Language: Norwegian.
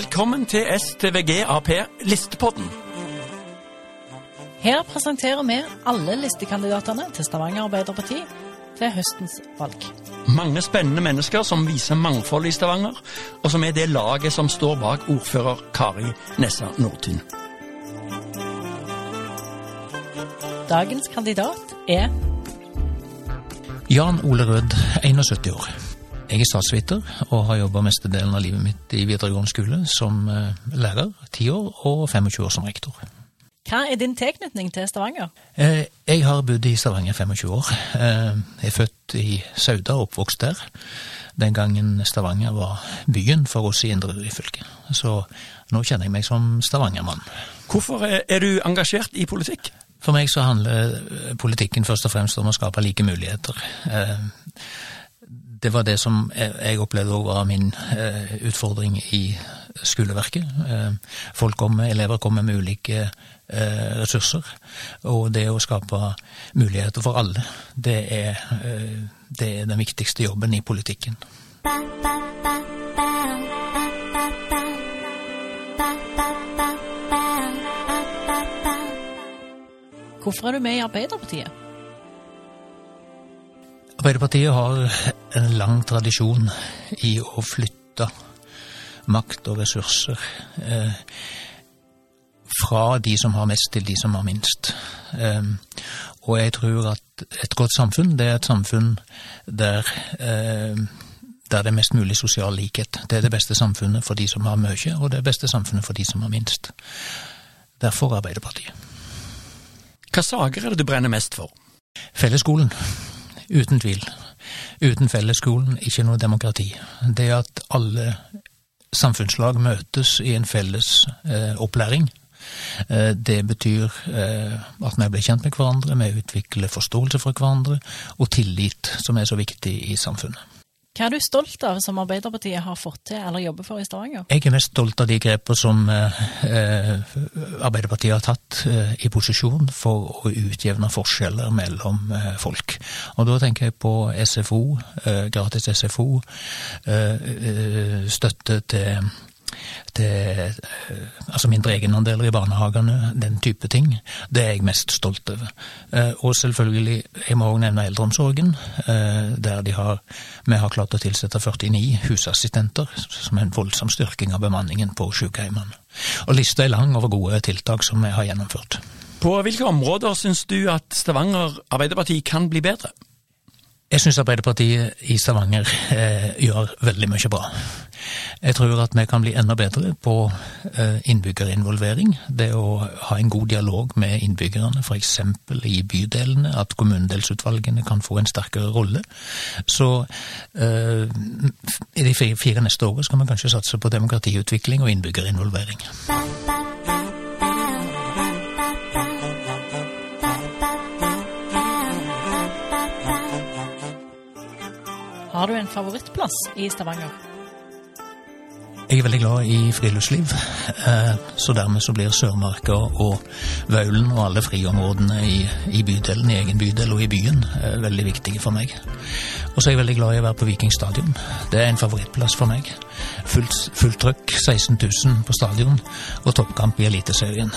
Velkommen til STVG Ap Listepodden. Her presenterer vi alle listekandidatene til Stavanger Arbeiderparti til høstens valg. Mange spennende mennesker som viser mangfold i Stavanger, og som er det laget som står bak ordfører Kari Nessa Nordtun. Dagens kandidat er Jan Ole Rød, 71 år. Jeg er statsviter og har jobba mestedelen av livet mitt i videregående skole som eh, lærer, 10 år, og 25 år som rektor. Hva er din tilknytning til Stavanger? Eh, Jeg har bodd i Stavanger 25 år. Eh, Jeg er født i Sauda og oppvokst der. Den gangen Stavanger var byen for oss i Indre Ryfylke. Så nå kjenner jeg meg som stavangermann. Hvorfor er du engasjert i politikk? For meg så handler politikken først og fremst om å skape like muligheter. Det var det som jeg opplevde også var min eh, utfordring i skoleverket. Eh, Folk kommer, elever kommer med ulike eh, ressurser, og det å skape muligheter for alle, det er, det er den viktigste jobben i politikken. Hvorfor er du med i Arbeiderpartiet? Arbeiderpartiet har en lang tradisjon i å flytte makt og ressurser eh, fra de som har mest til de som har minst. Eh, og jeg tror at et godt samfunn, det er et samfunn der, eh, der det er mest mulig sosial likhet. Det er det beste samfunnet for de som har mye, og det beste samfunnet for de som har minst. Derfor Arbeiderpartiet. Hva saker er det du brenner mest for? Fellesskolen. Uten tvil. Uten fellesskolen, ikke noe demokrati. Det at alle samfunnslag møtes i en felles eh, opplæring, eh, det betyr eh, at vi blir kjent med hverandre, vi utvikler forståelse for hverandre, og tillit, som er så viktig i samfunnet. Hva er du stolt av som Arbeiderpartiet har fått til eller jobber for i Stavanger? Jeg er mest stolt av de grepene som eh, eh, Arbeiderpartiet har tatt eh, i posisjon for å utjevne forskjeller mellom eh, folk. Og da tenker jeg på SFO, eh, gratis SFO, eh, støtte til til eh, altså mindre egenandeler i barnehagene, den type ting. Det er jeg mest stolt over. Eh, og selvfølgelig, jeg må også nevne eldreomsorgen, eh, der de har, vi har klart å tilsette 49 husassistenter, som er en voldsom styrking av bemanningen på sykehjemmene. Og lista er lang over gode tiltak som vi har gjennomført. På hvilke områder syns du at Stavanger Arbeiderparti kan bli bedre? Jeg syns Arbeiderpartiet i Stavanger eh, gjør veldig mye bra. Jeg tror at vi kan bli enda bedre på eh, innbyggerinvolvering. Det å ha en god dialog med innbyggerne, f.eks. i bydelene, at kommunedelsutvalgene kan få en sterkere rolle. Så eh, i de fire, neste årene skal vi kanskje satse på demokratiutvikling og innbyggerinvolvering. Har du en favorittplass i Stavanger? Jeg er veldig glad i friluftsliv, eh, så dermed så blir Sørmarka og Vaulen og alle friområdene i, i bydelen, i egen bydel og i byen, eh, veldig viktige for meg. Og så er jeg veldig glad i å være på Viking stadion. Det er en favorittplass for meg. Fullt, fullt trøkk, 16 000 på stadion, og toppkamp i Eliteserien.